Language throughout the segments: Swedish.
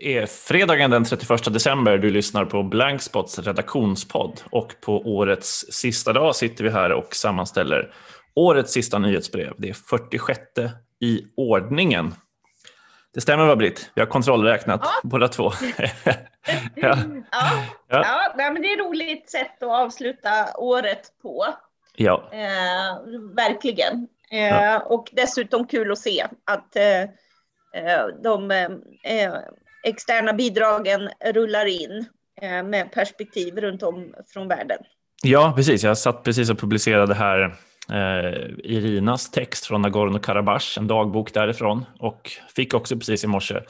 Det är fredagen den 31 december. Du lyssnar på Blankspots redaktionspodd och på årets sista dag sitter vi här och sammanställer årets sista nyhetsbrev. Det är 46 i ordningen. Det stämmer va Britt? Vi har kontrollräknat ja. båda två. ja. Ja. ja. ja, men det är ett roligt sätt att avsluta året på. Ja. Eh, verkligen. Eh, ja. Och dessutom kul att se att eh, eh de eh, externa bidragen rullar in eh, med perspektiv runt om från världen. Ja, precis. Jag satt precis och publicerade här eh, Irinas text från Nagorno-Karabach, en dagbok därifrån och fick också precis i morse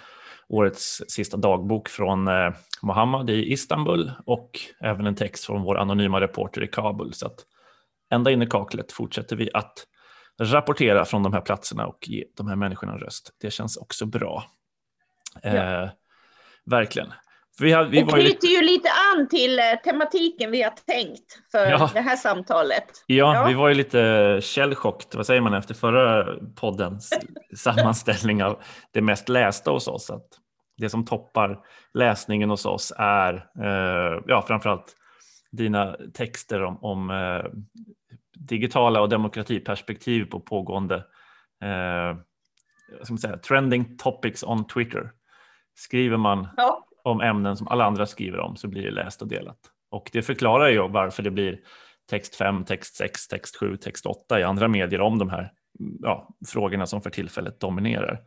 årets sista dagbok från eh, Mohammad i Istanbul och även en text från vår anonyma reporter i Kabul. Så att ända in i kaklet fortsätter vi att rapportera från de här platserna och ge de här människorna en röst. Det känns också bra. Ja. Eh, verkligen. Vi har, vi och knyter ju... ju lite an till eh, tematiken vi har tänkt för ja. det här samtalet. Ja, ja, vi var ju lite källchockt, vad säger man, efter förra poddens sammanställning av det mest lästa hos oss. Att det som toppar läsningen hos oss är eh, ja, framförallt dina texter om, om eh, digitala och demokratiperspektiv på pågående eh, ska man säga, trending topics on Twitter. Skriver man ja. om ämnen som alla andra skriver om så blir det läst och delat. Och det förklarar ju varför det blir text 5, text 6, text 7, text 8 i andra medier om de här ja, frågorna som för tillfället dominerar.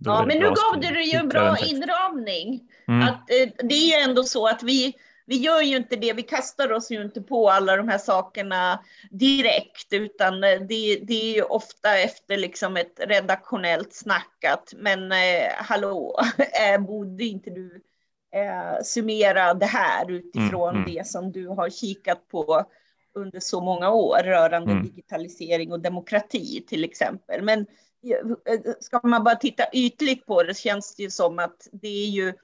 ja, men nu gav du ju en bra inramning. Mm. Att, eh, det är ju ändå så att vi, vi gör ju inte det, vi kastar oss ju inte på alla de här sakerna direkt, utan eh, det, det är ju ofta efter liksom ett redaktionellt snackat. Men eh, hallå, eh, borde inte du eh, summera det här utifrån mm, mm. det som du har kikat på under så många år rörande mm. digitalisering och demokrati till exempel. Men eh, ska man bara titta ytligt på det känns det ju som att det är ju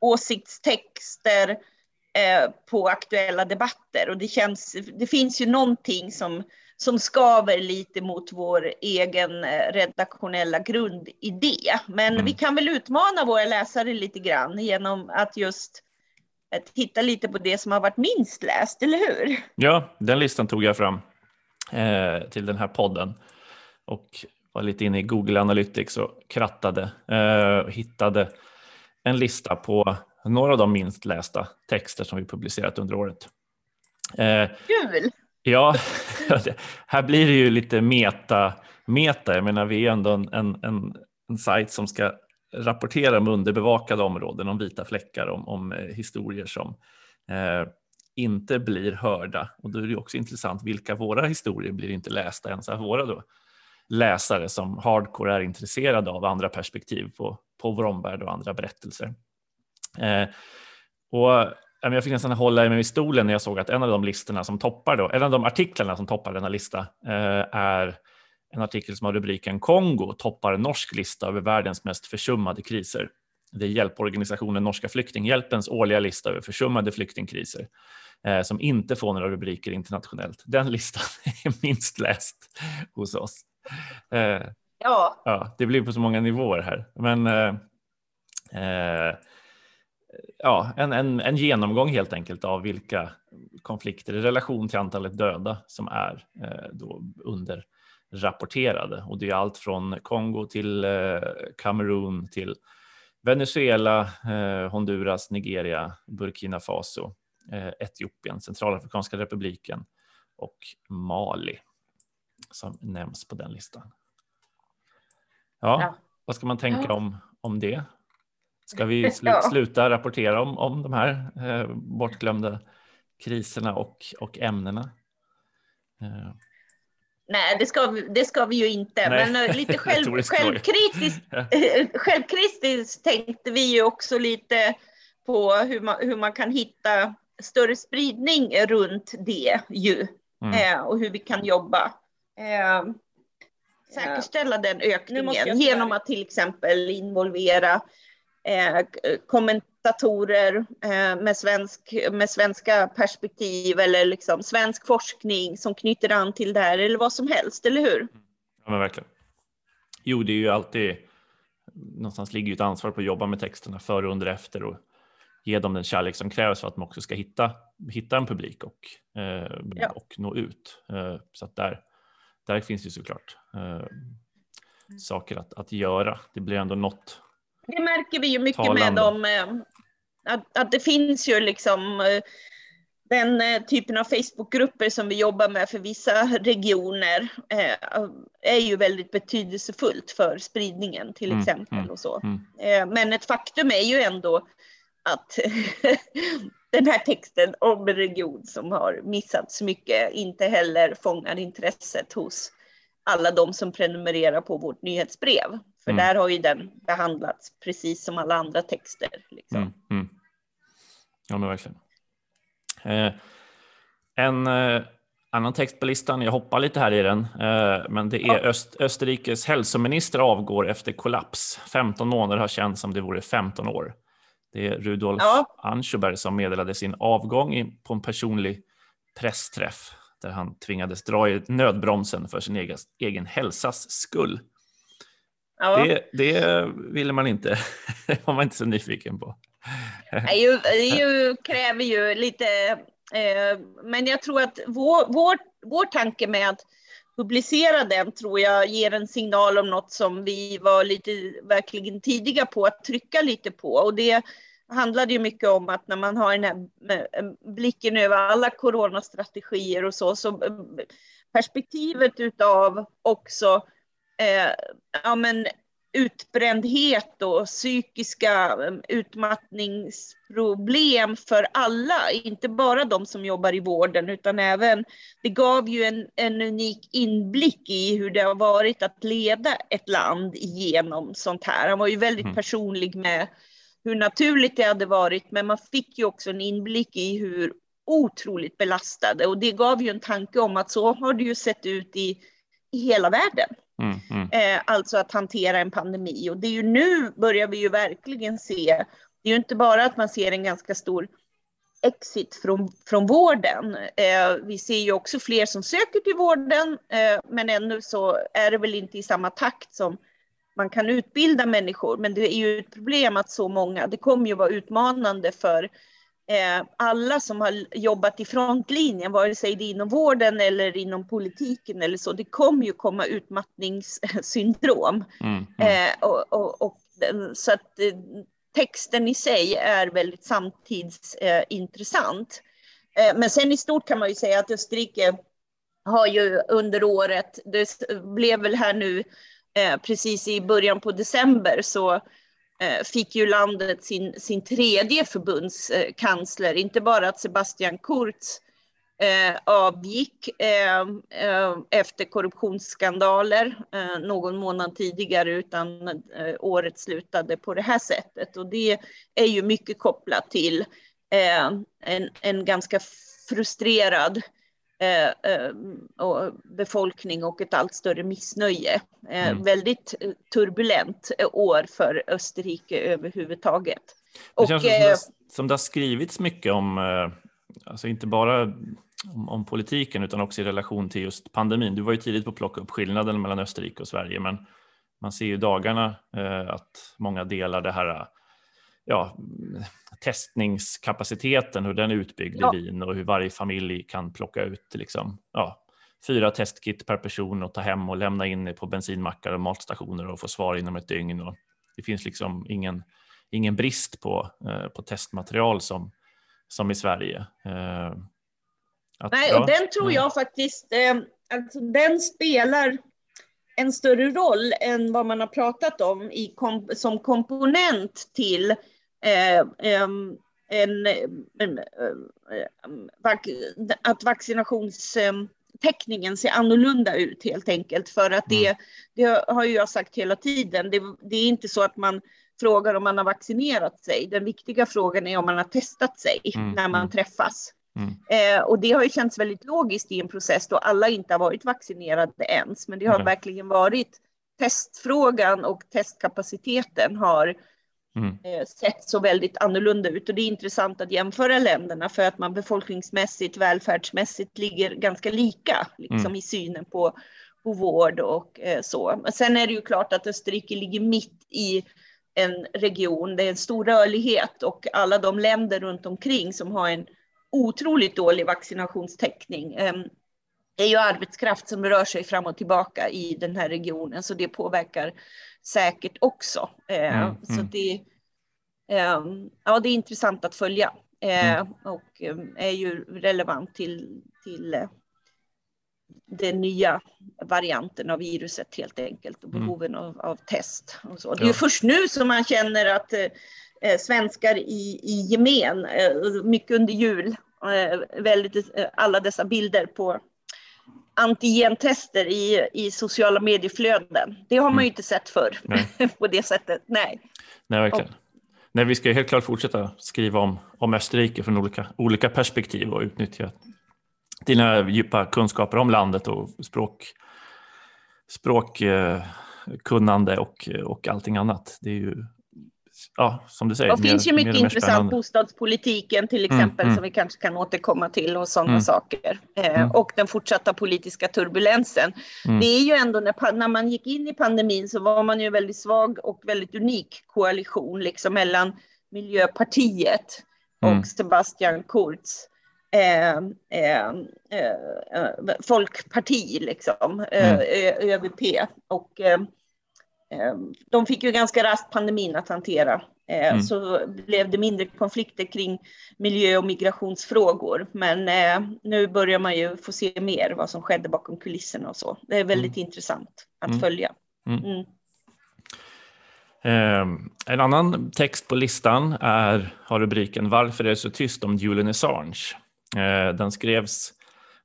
åsiktstexter, på aktuella debatter och det känns, det finns ju någonting som, som skaver lite mot vår egen eh, redaktionella grundidé. Men mm. vi kan väl utmana våra läsare lite grann genom att just eh, titta lite på det som har varit minst läst, eller hur? Ja, den listan tog jag fram eh, till den här podden och var lite inne i Google Analytics och krattade och hittade en lista på några av de minst lästa texter som vi publicerat under året. Eh, Kul! Ja, här blir det ju lite meta. meta. Jag menar, vi är ändå en, en, en, en sajt som ska rapportera om underbevakade områden, om vita fläckar, om, om eh, historier som eh, inte blir hörda. Och då är det också intressant vilka våra historier blir inte lästa ens av våra då läsare som hardcore är intresserade av andra perspektiv på, på vår omvärld och andra berättelser. Eh, och jag fick nästan hålla mig vid stolen när jag såg att en av de listorna som toppar då, en av de artiklarna som toppar denna lista eh, är en artikel som har rubriken Kongo toppar norsk lista över världens mest försummade kriser. Det är hjälporganisationen Norska flyktinghjälpens årliga lista över försummade flyktingkriser eh, som inte får några rubriker internationellt. Den listan är minst läst hos oss. Eh, ja. ja. Det blir på så många nivåer här. Men eh, eh ja, en, en, en genomgång helt enkelt av vilka konflikter i relation till antalet döda som är eh, då underrapporterade. Och det är allt från Kongo till eh, Kamerun till Venezuela, eh, Honduras, Nigeria, Burkina Faso, eh, Etiopien, Centralafrikanska republiken och Mali som nämns på den listan. Ja, ja. vad ska man tänka om, om det? Ska vi sl sluta rapportera om, om de här eh, bortglömda kriserna och, och ämnena? Eh. Nej, det ska, vi, det ska vi ju inte, Nej. men eh, lite själv, självkritiskt, självkritiskt tänkte vi ju också lite på hur man, hur man kan hitta större spridning runt det ju mm. eh, och hur vi kan jobba. Eh, säkerställa den ökningen genom att till exempel involvera Eh, kommentatorer eh, med, svensk, med svenska perspektiv eller liksom svensk forskning som knyter an till det här eller vad som helst, eller hur? Ja, men verkligen. Jo, det är ju alltid någonstans ligger ju ett ansvar på att jobba med texterna före, under, efter och ge dem den kärlek som krävs för att man också ska hitta, hitta en publik och, eh, ja. och nå ut. Eh, så att där, där finns det såklart eh, saker att, att göra. Det blir ändå något. Det märker vi ju mycket talande. med dem, eh, att, att det finns ju liksom eh, den eh, typen av Facebookgrupper som vi jobbar med för vissa regioner är ju väldigt betydelsefullt för spridningen till mm, exempel mm, och så. Mm. Men ett faktum är ju ändå att den här texten om en region som har missats mycket inte heller fångar intresset hos alla de som prenumererar på vårt nyhetsbrev. För mm. där har ju den behandlats precis som alla andra texter. Liksom. Mm, mm. Ja, men verkligen. Eh, en eh, annan text på listan, jag hoppar lite här i den, eh, men det är Öst, Österrikes hälsominister avgår efter kollaps. 15 månader har känts som det vore 15 år. Det är Rudolf ja. Anschuberg som meddelade sin avgång på en personlig pressträff där han tvingades dra i nödbromsen för sin egen, egen hälsas skull. Ja. Det, det ville man inte, var man inte så nyfiken på. Det, det kräver ju lite, eh, men jag tror att vår, vår, vår tanke med att publicera den tror jag ger en signal om något som vi var lite verkligen tidiga på att trycka lite på. Och det handlade ju mycket om att när man har den här eh, blicken över alla coronastrategier och så, så eh, perspektivet utav också eh, ja, men utbrändhet och psykiska um, utmattningsproblem för alla, inte bara de som jobbar i vården, utan även, det gav ju en, en unik inblick i hur det har varit att leda ett land igenom sånt här. Han var ju väldigt mm. personlig med hur naturligt det hade varit, men man fick ju också en inblick i hur otroligt belastade, och det gav ju en tanke om att så har det ju sett ut i, i hela världen. Mm, mm. Eh, alltså att hantera en pandemi. Och det är ju nu börjar vi ju verkligen se, det är ju inte bara att man ser en ganska stor exit från, från vården. Eh, vi ser ju också fler som söker till vården, eh, men ännu så är det väl inte i samma takt som man kan utbilda människor. Men det är ju ett problem att så många, det kommer ju vara utmanande för alla som har jobbat i frontlinjen, vare sig det är inom vården eller inom politiken eller så, det kommer ju komma utmattningssyndrom. Mm, mm. Eh, och, och, och, så att eh, texten i sig är väldigt samtidsintressant. men sen i stort kan man ju säga att Österrike har ju under året, det blev väl här nu precis i början på december, så Eh, Eh, fick ju landet sin, sin tredje förbundskansler, inte bara att Sebastian Kurz eh, avgick eh, eh, efter korruptionsskandaler eh, någon månad tidigare, utan eh, året slutade på det här sättet. Och det är ju mycket kopplat till eh, en, en ganska frustrerad eh, och befolkning och ett allt större missnöje. Eh, mm. Väldigt turbulent år för Österrike överhuvudtaget. Det känns och, som, det, som det har skrivits mycket om, alltså inte bara om, om, politiken utan också i relation till just pandemin. Du var ju tidigt på att plocka upp skillnaden mellan Österrike och Sverige, men man ser ju dagarna att många delar det här ja, testningskapaciteten, hur den är utbyggd ja. i Wien och hur varje familj kan plocka ut liksom, ja, fyra testkit per person och ta hem och lämna in på bensinmackar och matstationer och få svar inom ett dygn. Och det finns liksom ingen, ingen brist på, eh, på testmaterial som, som i Sverige. Eh, att, Nej, och den tror jag faktiskt, eh, alltså den spelar en större roll än vad man har pratat om i kom, som komponent till en, en, en, att vaccinationstäckningen ser annorlunda ut helt enkelt. För att det, mm. det har ju jag sagt hela tiden, det, det, är inte så att man frågar om man har vaccinerat sig. Den viktiga frågan är om man har testat sig mm. när man mm. träffas. Mm. Eh, och det har ju känts väldigt logiskt i en process då alla inte har varit vaccinerade ens. Men det har mm. verkligen varit testfrågan och testkapaciteten har mm. Eh, sett så väldigt annorlunda ut. Och det är intressant att jämföra länderna för att man befolkningsmässigt, välfärdsmässigt ligger ganska lika liksom, mm. i synen på, och vård och eh, så. Men sen är det ju klart att Österrike ligger mitt i en region, det är en stor rörlighet och alla de länder runt omkring som har en otroligt dålig vaccinationstäckning ehm, är ju arbetskraft som rör sig fram och tillbaka i den här regionen, så det påverkar säkert också. Eh, mm, så mm. det, ehm, ja, det är intressant att följa eh, mm. och är ju relevant till, till eh, den nya varianten av viruset helt enkelt och mm. behoven mm. av, av, test. Och så. Det är ja. först nu som man känner att eh, svenskar i, i gemen, eh, mycket under jul, eh, väldigt, eh, alla dessa bilder på antigentester i, i sociala medieflöden. Det har man mm. ju inte sett förr på det sättet. Nej, Nej verkligen. Och, Nej, vi ska helt klart fortsätta skriva om, om Österrike från olika, olika perspektiv och utnyttja dina djupa kunskaper om landet och språk, språkkunnande och, och allting annat. Det är ju ja, som du säger. Det finns ju mycket intressant, bostadspolitiken till mm, exempel, mm, som vi kanske kan återkomma till och sådana mm. saker. Eh, mm. Och den fortsatta politiska turbulensen. Mm. Det är ju ändå när, när man gick in i pandemin så var man ju väldigt svag och väldigt unik koalition liksom mellan Miljöpartiet och mm. Sebastian Kurz. Eh, eh, eh, folkparti, liksom, mm. ÖVP. Och, de fick ju ganska raskt pandemin att hantera. Mm. Så blev det mindre konflikter kring miljö och migrationsfrågor. Men nu börjar man ju få se mer vad som skedde bakom kulisserna och så. Det är väldigt mm. intressant att mm. följa. Mm. Um, en annan text på listan är, har rubriken Varför är det så tyst om Julian Assange? Eh, den skrevs,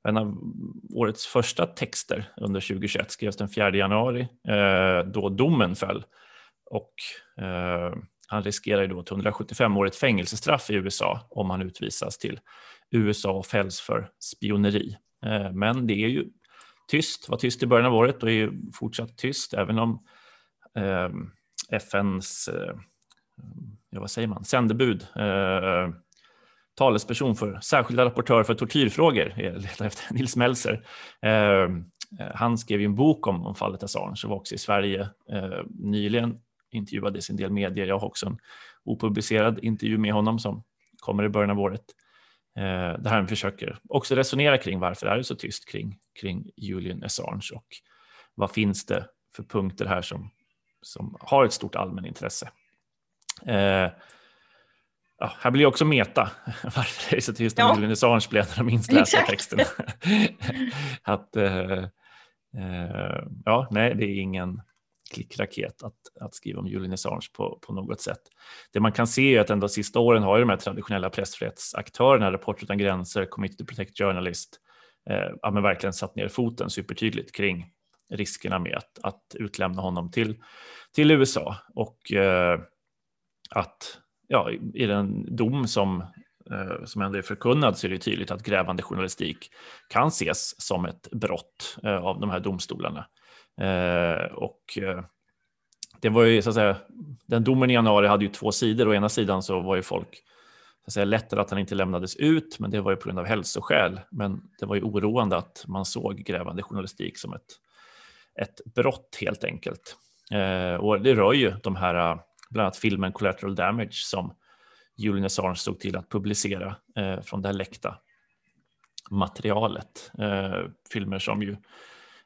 en av årets första texter under 2021 skrevs den 4 januari eh, då domen föll. Och eh, han riskerar då ett 175-årigt fängelsestraff i USA om han utvisas till USA och fälls för spioneri. Eh, men det är ju tyst, var tyst i början av året och är ju fortsatt tyst även om eh, FNs, eh, ja, vad säger man, sändebud talesperson för särskilda rapportör för tortyrfrågor, eh, efter Nils Melzer. Ehm, eh, han skrev en bok om, om fallet Assange och var också i Sverige eh, nyligen, intervjuades i en del medier. Jag har också en opublicerad intervju med honom som kommer i början av året. Eh, där han försöker också resonera kring varför det är så tyst kring, kring Julian Assange och vad finns det för punkter här som, som har ett stort allmänintresse. Eh, Ja, här blir också meta. Varför är det så tyst om ja. Julian Assange blev när de minst lästa texten? att, eh, eh, ja, nej, det är ingen klickraket att, att skriva om Julian Assange på, på något sätt. Det man kan se är att ändå sista åren har ju de här traditionella pressfrihetsaktörerna, Reporter utan gränser, Committee to Protect Journalist, eh, ja, men verkligen satt ner foten supertydligt kring riskerna med att, att utlämna honom till, till USA och eh, att ja, i den dom som, eh, som ändå är förkunnad så är det tydligt att grävande journalistik kan ses som ett brott eh, av de här domstolarna. Eh, och det var ju så att säga, den domen i januari hade ju två sidor. Å ena sidan så var ju folk så att säga, lättare att han inte lämnades ut, men det var ju på grund av hälsoskäl. Men det var ju oroande att man såg grävande journalistik som ett, ett brott helt enkelt. Och det rör ju de här bland annat filmen Collateral Damage som Julian Assange stod till att publicera eh, från det läckta materialet. Eh, filmer som ju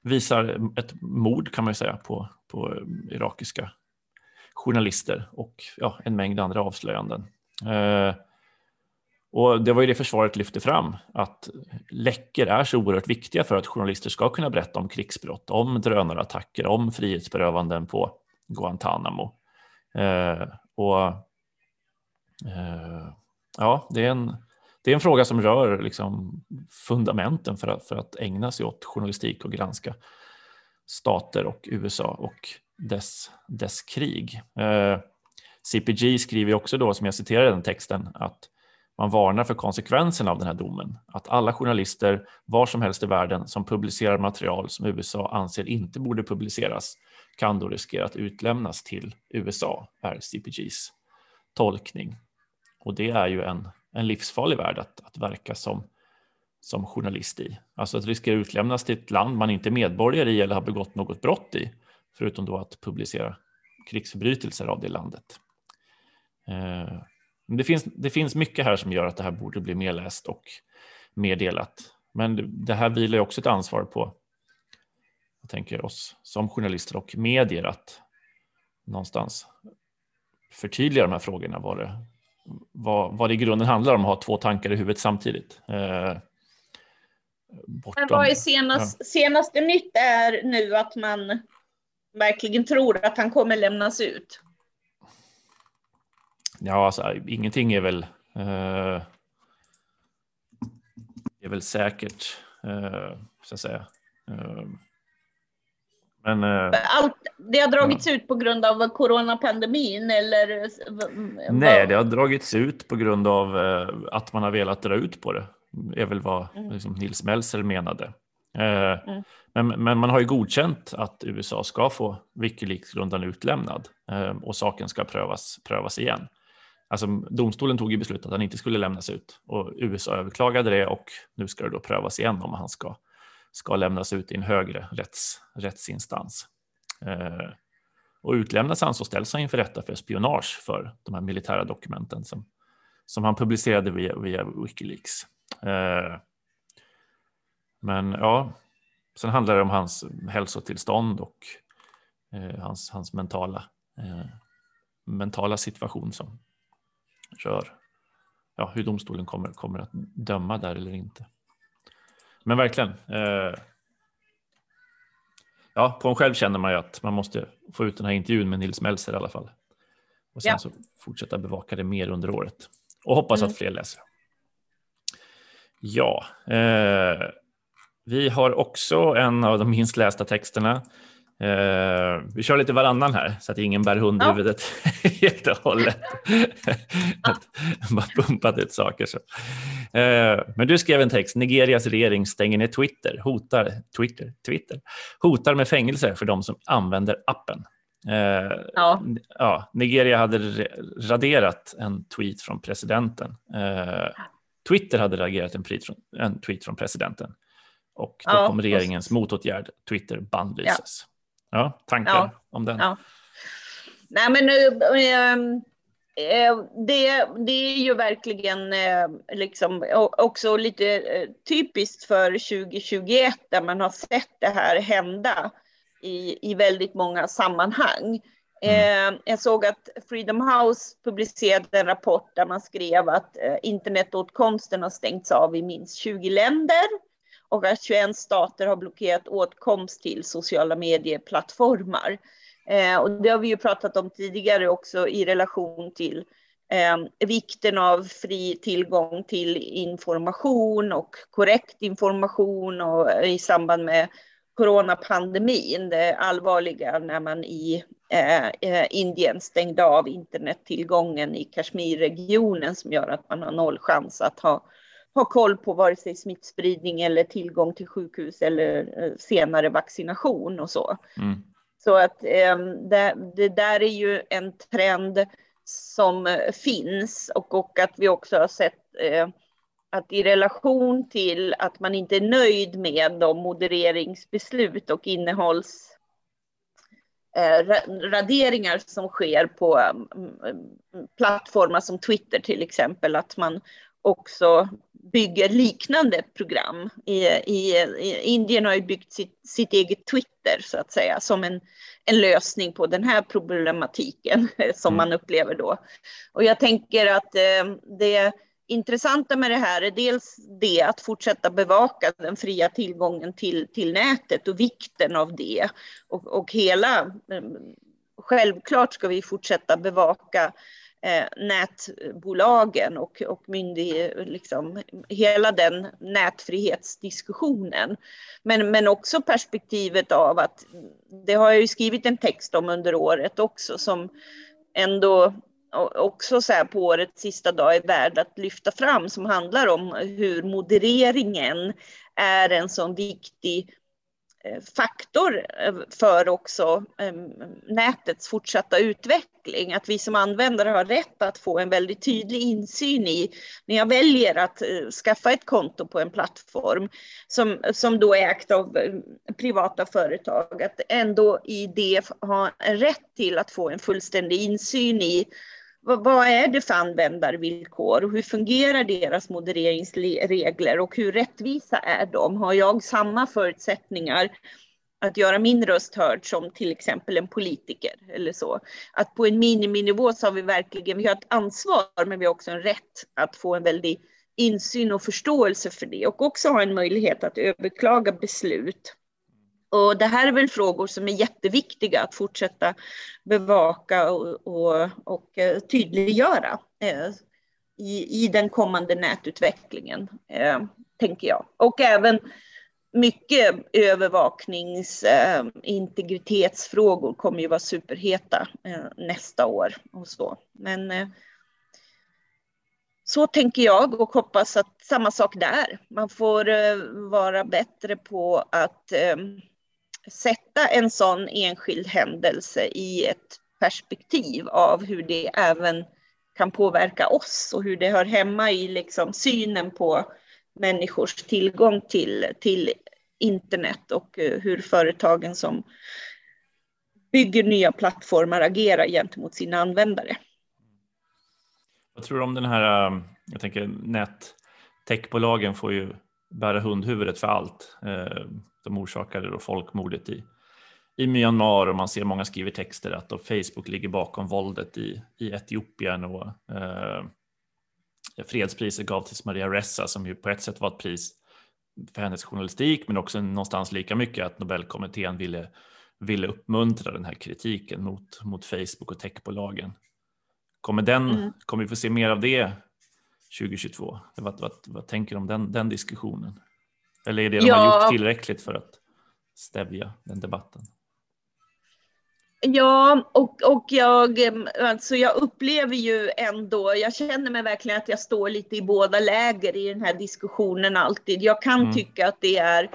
visar ett mord kan man ju säga på, på eh, irakiska journalister och ja, en mängd andra avslöjanden. Eh, och det var ju det försvaret lyfte fram, att läckor är så oerhört viktiga för att journalister ska kunna berätta om krigsbrott, om drönarattacker, om frihetsberövanden på Guantánamo. Eh, och eh, ja, det är en, det är en fråga som rör liksom fundamenten för att, för att ägna sig åt journalistik och granska stater och USA och dess, dess krig. Eh, CPG skriver också då, som jag citerar i den texten, att man varnar för konsekvenserna av den här domen. Att alla journalister var som helst i världen som publicerar material som USA anser inte borde publiceras kan då riskera att utlämnas till USA, är CPGs tolkning. Och det är ju en, en livsfarlig värld att, att verka som, som journalist i. Alltså att riskera utlämnas till ett land man inte är medborgare i eller har begått något brott i, förutom då att publicera krigsförbrytelser av det landet. Eh, det, finns, det finns mycket här som gör att det här borde bli mer läst och mer delat. Men det här vilar ju också ett ansvar på jag tänker oss som journalister och medier att någonstans förtydliga de här frågorna, vad det, vad, vad det i grunden handlar om att ha två tankar i huvudet samtidigt. Eh, bortom, Men vad är senast, ja. senaste nytt är nu att man verkligen tror att han kommer lämnas ut? Ja, alltså, ingenting är väl, eh, är väl säkert, eh, så att säga. Eh, men, eh, Allt, det har dragits ja. ut på grund av coronapandemin eller? Nej, det har dragits ut på grund av eh, att man har velat dra ut på det. Det är väl vad mm. liksom, Nils Melzer menade. Eh, mm. Men, men, man har ju godkänt att USA ska få Wikileaks-rundan utlämnad och saken ska prövas, prövas igen. Alltså, domstolen tog ju beslutet att han inte skulle lämnas ut och USA överklagade det och nu ska det då prövas igen om han ska ska lämnas ut i en högre rätts, rättsinstans. Eh, och utlämnas han så ställs han inför rätta för spionage för de här militära dokumenten som, som han publicerade via, via Wikileaks. Eh, men ja, sen handlar det om hans hälsotillstånd och eh, hans, hans mentala, eh, mentala situation som rör ja, hur domstolen kommer, kommer att döma där eller inte. Men verkligen. Eh, ja, på en själv känner man ju att man måste få ut den här intervjun med Nils Melzer i alla fall. Och sen ja. så fortsätta bevaka det mer under året. Och hoppas mm. att fler läser. Ja, eh, vi har också en av de minst lästa texterna Uh, vi kör lite varannan här så att ingen bär hundhuvudet ja. helt och hållet. Bara pumpat ut saker. Så. Uh, men du skrev en text, Nigerias regering stänger ner Twitter, hotar, Twitter, Twitter, hotar med fängelse för de som använder appen. Uh, ja. ja. Nigeria hade raderat en tweet från presidenten. Twitter hade raderat en tweet, från, en tweet från presidenten. Och då ja, kom regeringens motåtgärd, Twitter bannlyses. Ja, tankar ja. om den? Ja. Nej, men äh, det, det är ju verkligen äh, liksom också lite typiskt för 2021 där man har sett det här hända i, i väldigt många sammanhang. Mm. Jag såg att Freedom House publicerade en rapport där man skrev att internetåtkomsten har stängts av i minst 20 länder och att 21 stater har blockerat åtkomst till sociala medieplattformar. Eh, och det har vi ju pratat om tidigare också i relation till eh, vikten av fri tillgång till information och korrekt information och eh, i samband med coronapandemin, det allvarliga när man i eh, eh Indien stängde av internettillgången i Kashmirregionen som gör att man har noll chans att ha ha koll på vare sig smittspridning eller tillgång till sjukhus eller eh, senare vaccination och så. Mm. Så att eh, det, det, där är ju en trend som eh, finns och, och att vi också har sett eh, att i relation till att man inte är nöjd med de modereringsbeslut och innehålls raderingar som sker på plattformar som Twitter till exempel, att man också bygger liknande program. I, i, i Indien har ju byggt sitt, sitt, eget Twitter så att säga som en, en lösning på den här problematiken som mm. man upplever då. Och jag tänker att eh, det intressanta med det här är dels det att fortsätta bevaka den fria tillgången till, till nätet och vikten av det och, och hela eh, Självklart ska vi fortsätta bevaka Eh, nätbolagen och, och myndigheter, liksom, hela den nätfrihetsdiskussionen. Men, men också perspektivet av att, det har jag ju skrivit en text om under året också, som ändå också så här på årets sista dag är värd att lyfta fram, som handlar om hur modereringen är en sån viktig Eh, faktor eh, för också eh, nätets fortsatta utveckling. Att vi som användare har rätt att få en väldigt tydlig insyn i när jag väljer att skaffa ett konto på en plattform som, som då är ägt av privata företag, att ändå i det ha rätt till att få en fullständig insyn i vad är det för användarvillkor och hur fungerar deras modereringsregler och hur rättvisa är de? Har jag samma förutsättningar att göra min röst hörd som till exempel en politiker eller så. Att på en miniminivå så har vi verkligen, vi har ett ansvar men vi har också en rätt att få en väldig insyn och förståelse för det och också ha en möjlighet att överklaga beslut. Och det här är väl frågor som är jätteviktiga att fortsätta bevaka och, och, och eh, tydliggöra eh, i, i den kommande nätutvecklingen, eh, tänker jag. Och även mycket övervaknings eh, integritetsfrågor kommer ju vara superheta eh, nästa år och så. Men eh, så tänker jag och hoppas att samma sak där. Man får eh, vara bättre på att eh, sätta en sån enskild händelse i ett perspektiv av hur det även kan påverka oss och hur det hör hemma i liksom synen på människors tillgång till, till internet och eh, hur företagen som bygger nya plattformar agerar gentemot sina användare. Vad tror du om den här, eh, jag tänker nät, techbolagen får ju bära hundhuvudet för allt. Eh, de orsakade då folkmordet i, i Myanmar och man ser många skriver texter att Facebook ligger bakom våldet i, i Etiopien och eh, fredspriset gav till Maria Ressa som ju på ett sätt var ett pris för hennes journalistik men också någonstans lika mycket att Nobelkommittén ville, ville uppmuntra den här kritiken mot, mot Facebook och techbolagen. Kommer, den, mm. kommer vi få se mer av det 2022? Vad, vad, vad tänker du om den, den diskussionen? Eller är det de ja. har gjort tillräckligt för att stävja den debatten? Ja, och, och jag, alltså jag upplever ju ändå, jag känner mig verkligen att jag står lite i båda läger i den här diskussionen alltid. Jag kan mm. tycka att det är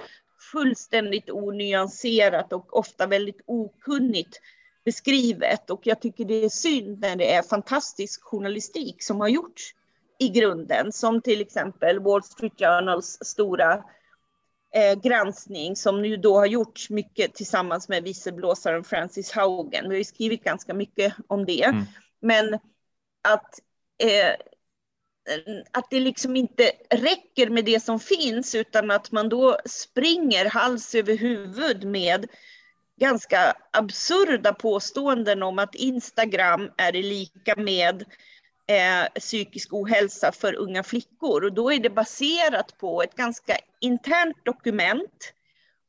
fullständigt onyanserat och ofta väldigt okunnigt beskrivet och jag tycker det är synd när det är fantastisk journalistik som har gjorts i grunden, som till exempel Wall Street Journals stora eh, granskning som nu då har gjorts mycket tillsammans med visselblåsaren Francis Haugen. Vi har ju skrivit ganska mycket om det. Mm. Men att, eh, att det liksom inte räcker med det som finns utan att man då springer hals över huvud med ganska absurda påståenden om att Instagram är lika med eh, psykisk ohälsa för unga flickor. Och då är det baserat på ett ganska internt dokument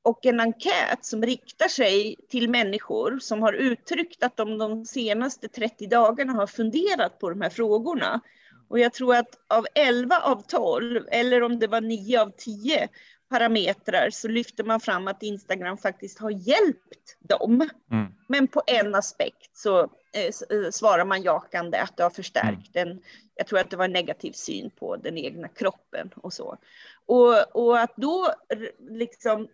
och en enkät som riktar sig till människor som har uttryckt att de de senaste 30 dagarna har funderat på de här frågorna. Och jag tror att av 11 av 12, eller om det var 9 av 10 parametrar, så lyfter man fram att Instagram faktiskt har hjälpt dem. Mm. Men på en aspekt så svarar man jakande att det har förstärkt mm. en, jag tror att det var en negativ syn på den egna kroppen och så. Och, och att då liksom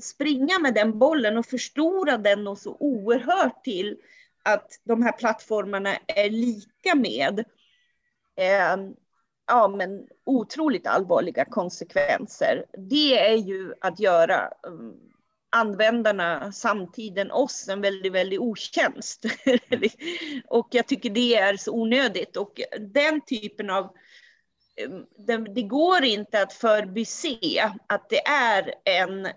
springa med den bollen och förstora den och så oerhört till att de här plattformarna är lika med eh, ja, men otroligt allvarliga konsekvenser. Det är ju att göra um, användarna, samtiden, oss en väldigt, väldigt otjänst. och jag tycker det är så onödigt och den typen av mm, det går inte att förbise att det är en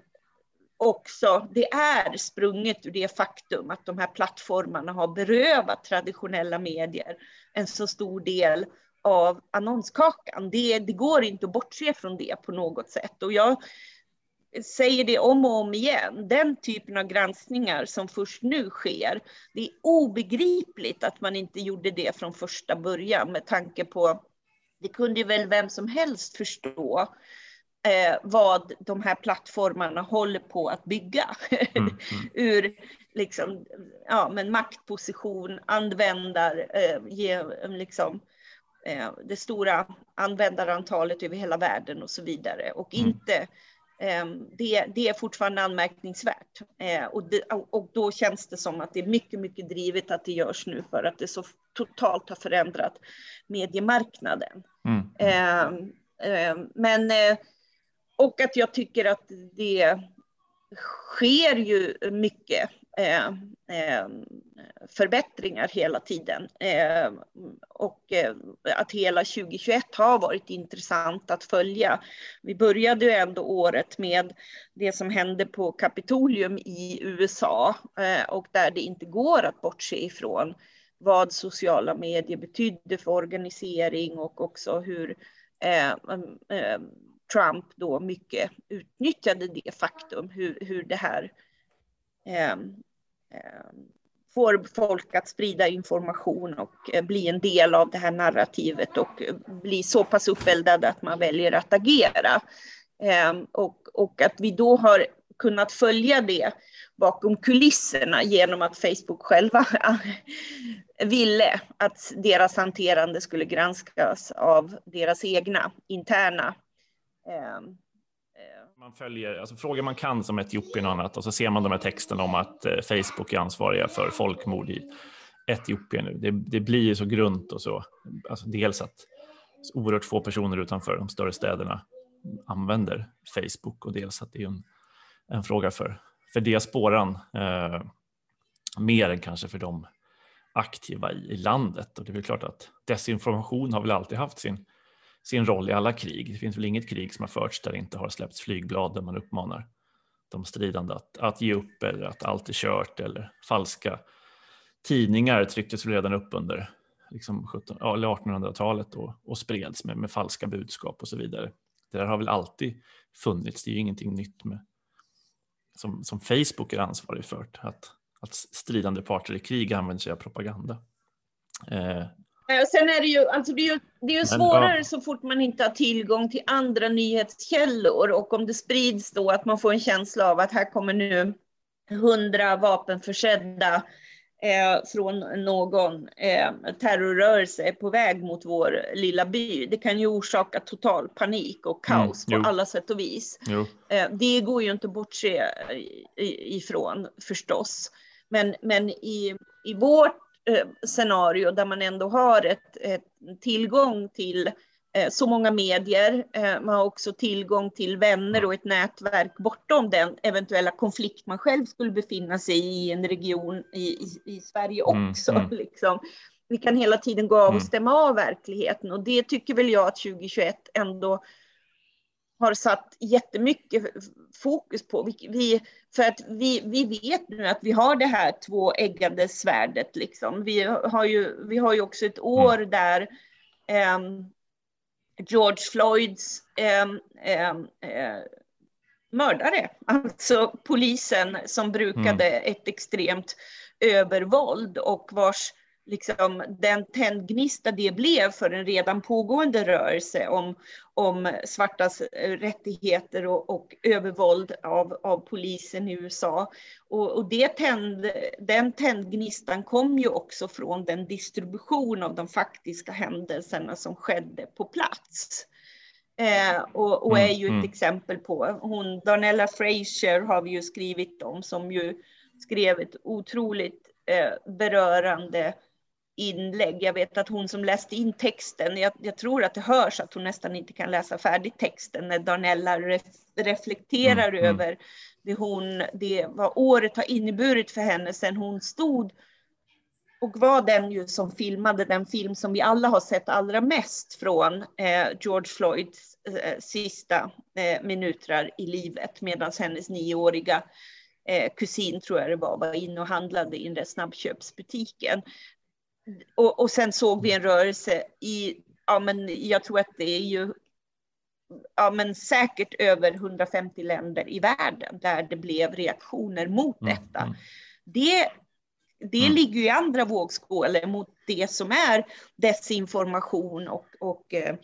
också, det är sprunget ur det faktum att de här plattformarna har berövat traditionella medier en så stor del av annonskakan. Det, det går inte att bortse från det på något sätt. Och jag säger det om och om igen, den typen av granskningar som först nu sker, det är obegripligt att man inte gjorde det från första början med tanke på, det kunde ju väl vem som helst förstå, eh, vad de här plattformarna håller på att bygga. Mm, mm. Ur liksom, ja, men maktposition, användar, eh, ge, liksom, eh, det stora användarantalet över hela världen och så vidare. Och mm. inte det, det, är fortfarande anmärkningsvärt. Eh, och, det, och, då känns det som att det är mycket, mycket drivet att det görs nu för att det så totalt har förändrat mediemarknaden. Mm. Eh, eh, men, eh, och att jag tycker att det sker ju mycket Eh, eh, förbättringar hela tiden. Eh, och att hela 2021 har varit intressant att följa. Vi började ju ändå året med det som hände på Kapitolium i USA och där det inte går att bortse ifrån vad sociala medier betydde för organisering och också hur mm, Trump då mycket utnyttjade det faktum hur, hur det här Ehm, ehm, får folk att sprida information och eh, bli en del av det här narrativet och eh, bli så pass uppeldade att man väljer att agera. Ehm, och, och att vi då har kunnat följa det bakom kulisserna genom att Facebook själva ville att deras hanterande skulle granskas av deras egna interna Eh. man följer, alltså frågar man kan som Etiopien och annat och så ser man de här texterna om att eh, Facebook är ansvariga för folkmord i Etiopien nu. Det, det blir ju så grunt och så. Alltså dels att oerhört få personer utanför de större städerna använder Facebook och dels att det är en, en fråga för, för diasporan eh, mer än kanske för de aktiva i, i landet. Och det är väl klart att desinformation har väl alltid haft sin sin roll i alla krig. Det finns väl inget krig som har förts där det inte har släppts flygblad där man uppmanar de stridande att, att ge upp eller att allt är kört eller falska tidningar trycktes redan upp under liksom 1800-talet och, och spreds med, med falska budskap och så vidare. Det där har väl alltid funnits, det är ju ingenting nytt med som, som Facebook är ansvarig för, att, att stridande parter i krig använder sig av propaganda. Eh, Eh, sen är det ju, alltså det är ju, det är ju svårare så fort man inte har tillgång till andra nyhetskällor och om det sprids då att man får en känsla av att här kommer nu hundra vapenförsedda eh, från någon eh, terrorrörelse på väg mot vår lilla by. Det kan ju orsaka total panik och mm, kaos mm, på alla sätt och vis. Eh, det går ju inte att bortse ifrån förstås. Men, men i, i vårt Eh, scenario där man ändå har ett, ett tillgång till eh, så många medier. Eh, man har också tillgång till vänner och ett nätverk bortom den eventuella konflikt man själv skulle befinna sig i i en region i, i, i Sverige mm, också. Mm, mm. Liksom. Vi kan hela tiden gå av och mm. stämma av verkligheten och det tycker väl jag att 2021 ändå har satt jättemycket fokus på. Vi, vi, för att vi, vi vet nu att vi har det här tvåeggade svärdet. Liksom. Vi, har ju, vi har ju också ett år mm. där um, George Floyds um, uh, mördare, alltså polisen som brukade mm. ett extremt övervåld och vars liksom, den tändgnista det blev för en redan pågående rörelse om, om svartas rättigheter och, och övervåld av, av polisen i USA. Och, och det tänd, den tändgnistan kom ju också från den distribution av de faktiska händelserna som skedde på plats. Eh, och, och, är ju ett mm, mm. exempel på. Hon, Darnella Fraser har vi ju skrivit om som ju skrev ett otroligt eh, berörande inlägg. Jag vet att hon som läste in texten, jag, jag, tror att det hörs att hon nästan inte kan läsa färdigt texten när Darnella ref, reflekterar mm, mm. över det, hon, det vad året har inneburit för henne sedan hon stod och var den ju som filmade den film som vi alla har sett allra mest från eh, George Floyds eh, sista eh, minuter i livet medan hennes nioåriga eh, kusin, tror jag det var, var inne och handlade i den där snabbköpsbutiken och, och sen såg vi en rörelse i, ja men jag tror att det är ju ja, men säkert över 150 länder i världen där det blev reaktioner mot mm, detta. Mm. Det, det mm. ligger i andra vågskålar mot det som är desinformation och, och eh,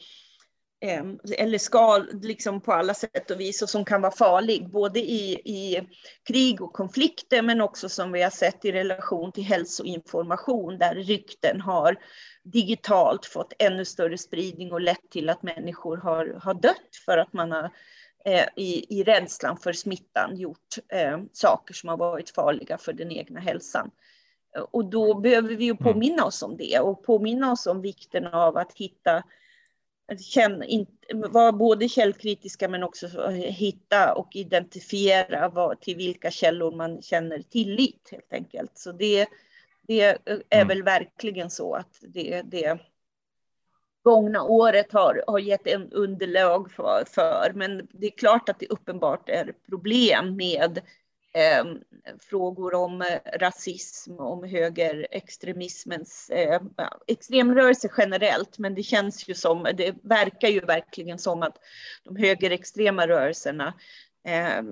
eller ska liksom på alla sätt och vis och som kan vara farlig både i, i krig och konflikter men också som vi har sett i relation till hälsoinformation där rykten har digitalt fått ännu större spridning och lett till att människor har, har dött för att man har eh, i, i rädslan för smittan gjort eh, saker som har varit farliga för den egna hälsan. Och då behöver vi ju mm. påminna oss om det och påminna oss om vikten av att hitta känna, vara både källkritiska men också hitta och identifiera vad, till vilka källor man känner tillit helt enkelt. Så det, det är mm. väl verkligen så att det, det gångna året har, har gett en underlag för, för, men det är klart att det uppenbart är problem med eh, frågor om eh, rasism, om högerextremismens eh, extremrörelse generellt. Men det känns ju som, det verkar ju verkligen som att de högerextrema rörelserna eh,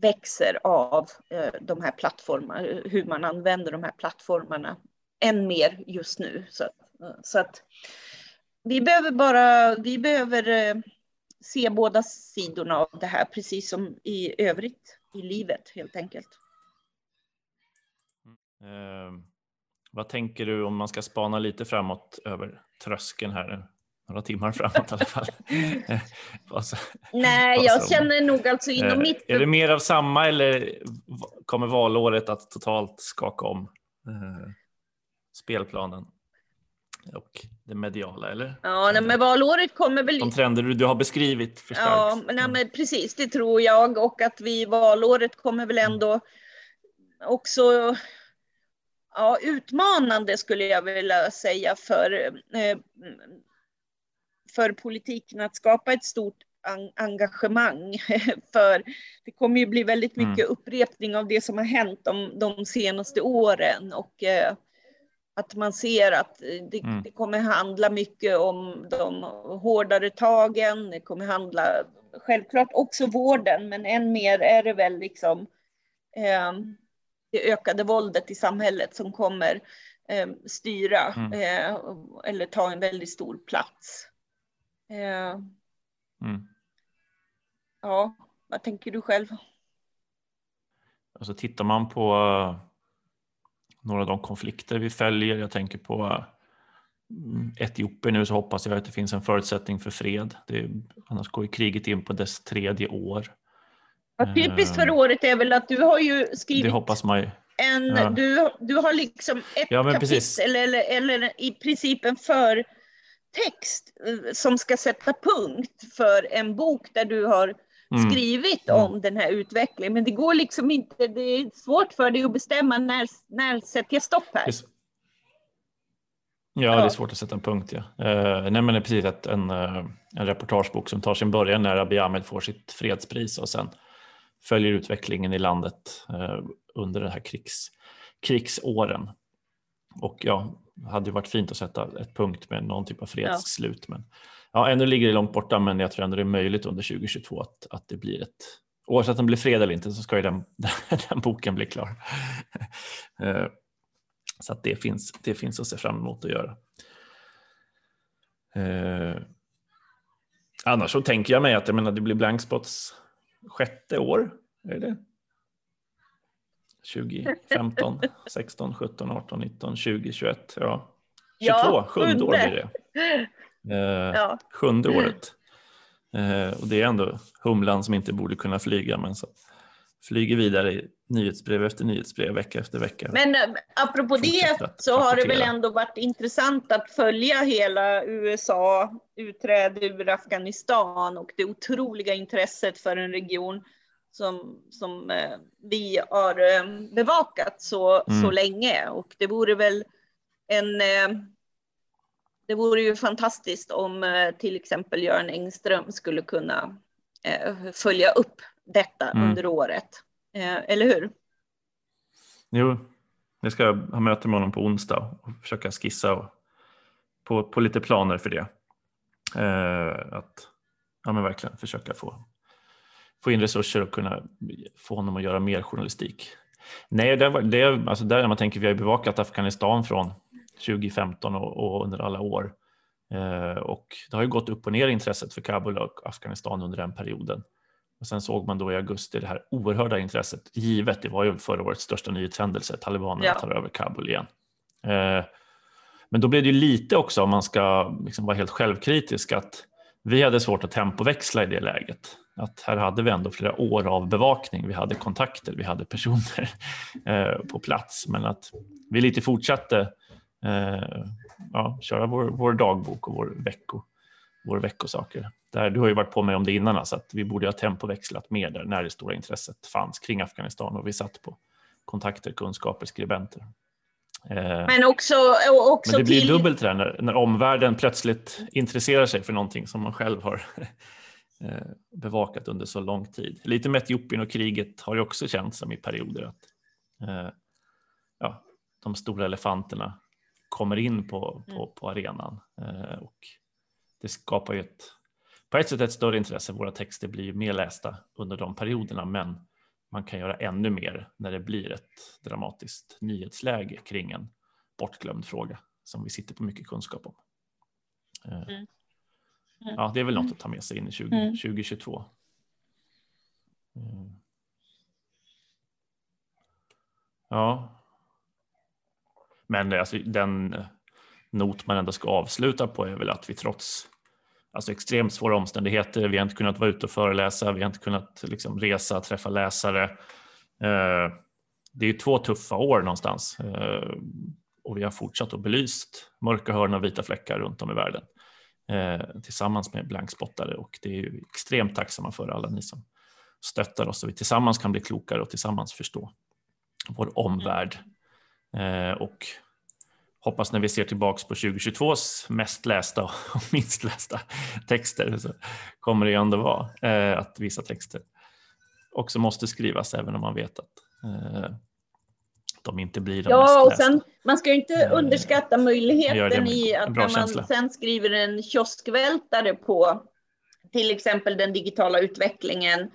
växer av eh, de här plattformarna, hur man använder de här plattformarna än mer just nu. Så, eh, så att vi behöver bara, vi behöver eh, se båda sidorna av det här, precis som i övrigt i livet helt enkelt. Eh, vad tänker du om man ska spana lite framåt över tröskeln här? Några timmar framåt i alla fall. Nej, jag känner nog alltså inom eh, mitt... Är det mer av samma eller kommer valåret att totalt skaka om eh, spelplanen? Och det mediala, eller? Ja, nej, men valåret kommer väl... De trender du har beskrivit förstärks. Ja, nej, men precis, det tror jag. Och att vi valåret kommer väl ändå också ja, utmanande skulle jag vilja säga för, eh, för politiken att skapa ett stort engagemang. För det kommer ju bli väldigt mycket mm. upprepning av det som har hänt de, de senaste åren. Och eh, att man ser att det, mm. det, kommer handla mycket om de hårdare tagen. Det kommer handla självklart också vården, men än mer är det väl liksom eh, det ökade våldet i samhället som kommer eh, styra mm. eh, eller ta en väldigt stor plats. Eh, mm. Ja, vad tänker du själv? Alltså tittar man på några av de konflikter vi följer. Jag tänker på mm, Etiopien nu så hoppas jag att det finns en förutsättning för fred. Det, annars går kriget in på dess tredje år. Ja, typiskt för eh, året är väl att du har ju skrivit. En, ja. du, du har liksom ett ja, kapitel eller, eller i princip en förtext eh, som ska sätta punkt för en bok där du har. Skrivit mm. om den här utvecklingen. Men det går liksom inte, det är svårt för dig att bestämma när, när sätter jag stopp här. Ja, det är svårt att sätta en punkt. Ja. Uh, nej, men det är precis att en, uh, en reportagebok som tar sin början när Abiy Ahmed får sitt fredspris och sen följer utvecklingen i landet uh, under det här krigs, krigsåren. Och ja, det hade ju varit fint att sätta ett punkt med någon typ av fredsslut. Ja. Men ja, ännu ligger det långt borta, men jag tror ändå det är möjligt under 2022 att, att det blir ett Oavsett om det blir fred eller inte så ska ju den, den boken bli klar. Eh, så att det finns, det finns att se fram emot att göra. Eh, annars så tänker jag mig att jag menar, det blir Blankspots sjätte år. Är det 2015, 16, 17, 18, 19, 20, 21. Ja, 22, ja, sjunde år blir det. Eh, ja. Sjunde året. Eh, och det är ändå humlan som inte borde kunna flyga men så flyger vidare i nyhetsbrev efter nyhetsbrev vecka efter vecka. Men eh, apropå det så har det väl ändå varit intressant att följa hela USA utträde ur Afghanistan och det otroliga intresset för en region som, som vi har bevakat så, mm. så länge. Och det vore väl en det vore ju fantastiskt om eh, till exempel Göran Engström skulle kunna eh, följa upp detta mm. under året. Eh, eller hur? Jo, jag ska ha möte med honom på onsdag och försöka skissa på, på lite planer för det. att ja, men verkligen försöka få, få in resurser och kunna få honom att göra mer journalistik. Nej, det, det, alltså där man tänker vi har bevakat Afghanistan från 2015 och, och under alla år. Eh, och det har ju gått upp och ner intresset för Kabul och Afghanistan under den perioden. Och sen såg man då i augusti det här oerhörda intresset, givet det var ju förra årets största nyhetshändelse, talibanerna ja. tar över Kabul igen. Eh, men då blev det ju lite också, om man ska liksom vara helt självkritisk, att vi hade svårt att tempoväxla i det läget. Att här hade vi ändå flera år av bevakning, vi hade kontakter, vi hade personer eh, på plats. Men att vi lite fortsatte eh, ja, köra vår, vår dagbok och vår, vecko, vår veckosaker. Där, du har ju varit på mig om det innan, så att vi borde ha tempoväxlat mer där när det stora intresset fanns kring Afghanistan och vi satt på kontakter, kunskaper, skribenter. Eh, men också, också men det blir till... dubbelt där när, när omvärlden plötsligt intresserar sig för någonting som man själv har eh, bevakat under så lång tid. Lite med Etiopien och kriget har det också känts som i perioder att eh, ja, de stora elefanterna kommer in på, på, mm. på arenan och det skapar ju ett, på ett sätt ett större intresse. Våra texter blir mer lästa under de perioderna, men man kan göra ännu mer när det blir ett dramatiskt nyhetsläge kring en bortglömd fråga som vi sitter på mycket kunskap om. Eh, mm. Mm. Ja, det är väl något att ta med sig in i 20, mm. 2022. Mm. Ja. Men alltså, den not man ändå ska avsluta på är väl att vi trots alltså extremt svåra omständigheter. Vi har inte kunnat vara ute och föreläsa, vi har inte kunnat liksom resa, träffa läsare. Eh, det är två tuffa år någonstans eh, och vi har fortsatt att belyst mörka hörn och vita fläckar runt om i världen eh, tillsammans med blankspottare och det är ju extremt tacksamma för alla ni som stöttar oss så vi tillsammans kan bli klokare och tillsammans förstå vår omvärld. Och hoppas när vi ser tillbaks på 2022s mest lästa och minst lästa texter så kommer det ändå vara eh, att vissa texter också måste skrivas även om man vet att eh, de inte blir de ja, mest och sen, Man ska ju inte eh, underskatta möjligheten i att när man känsla. sen skriver en kioskvältare på till exempel den digitala utvecklingen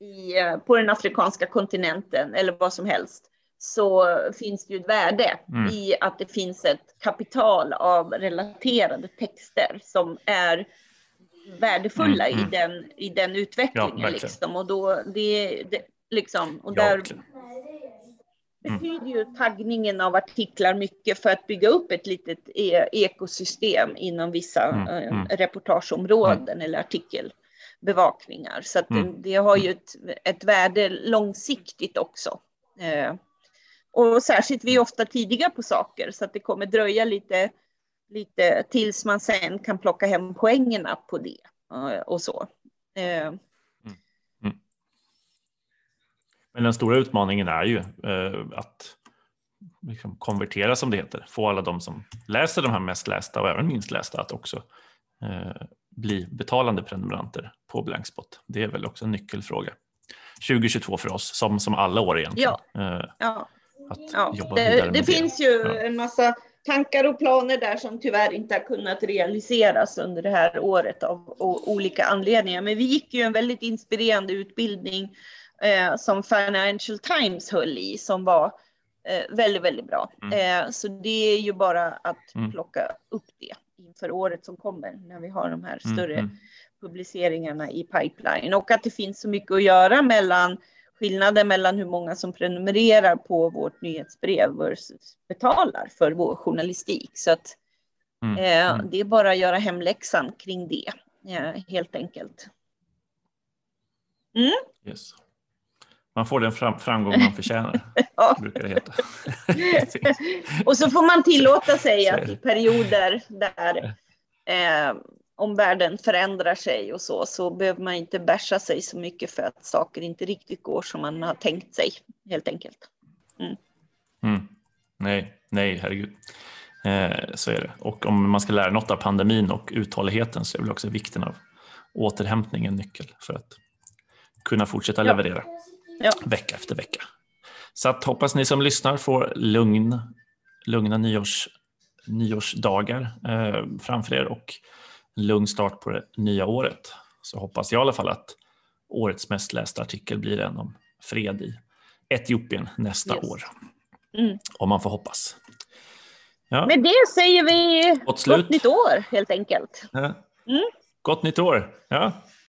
i, eh, på den afrikanska kontinenten eller vad som helst så finns det ju ett värde mm. i att det finns ett kapital av relaterade texter som är värdefulla mm, mm. i, den, i den utvecklingen. Ja, liksom. Och då, det, det, liksom, och där ja, mm. betyder ju taggningen av artiklar mycket för att bygga upp ett litet e ekosystem inom vissa mm, eh, mm. reportageområden eller artikelbevakningar. Så att det, det, har ju ett, ett värde långsiktigt också. Eh, och särskilt vi är ofta tidiga på saker så att det kommer dröja lite, lite tills man sen kan plocka hem poängerna på det eh, och så. Eh. Mm. Mm. Men den stora utmaningen är ju eh, att liksom konvertera som det heter, få alla de som läser de här mest lästa och även minst lästa att också eh, bli betalande prenumeranter på Blankspot. Det är väl också en nyckelfråga. 2022 för oss, som, som alla år egentligen. Ja. Eh, ja att ja, jobba det, vidare med det. Det finns ju ja. en massa tankar och planer där som tyvärr inte har kunnat realiseras under det här året av olika anledningar. Men vi gick ju en väldigt inspirerande utbildning eh, som Financial Times höll i som var eh, väldigt, väldigt bra. Mm. Eh, så det är ju bara att mm. plocka upp det inför året som kommer när vi har de här mm, större mm. publiceringarna i pipeline och att det finns så mycket att göra mellan skillnaden mellan hur många som prenumererar på vårt nyhetsbrev versus betalar för vår journalistik. Så att mm. eh, mm. det är bara att göra hemläxan kring det, eh, helt enkelt. Mm. Yes. Man får den fram framgång man förtjänar, ja. brukar det heta. Och så får man tillåta sig att i perioder där eh, om världen förändrar sig och så, så behöver man inte bärsa sig så mycket för att saker inte riktigt går som man har tänkt sig, helt enkelt. Mm. Mm. Nej, nej, herregud. Eh, så är det. Och om man ska lära något av pandemin och uthålligheten så är väl också vikten av återhämtning en nyckel för att kunna fortsätta ja. leverera ja. vecka efter vecka. Så att hoppas ni som lyssnar får lugn, lugna nyårs, nyårsdagar eh, framför er och lugn start på det nya året. Så hoppas jag i alla fall att årets mest lästa artikel blir en om fred i Etiopien nästa yes. år. Mm. Om man får hoppas. Ja. Med det säger vi gott, gott nytt år helt enkelt. Ja. Mm. Gott nytt år. Ja.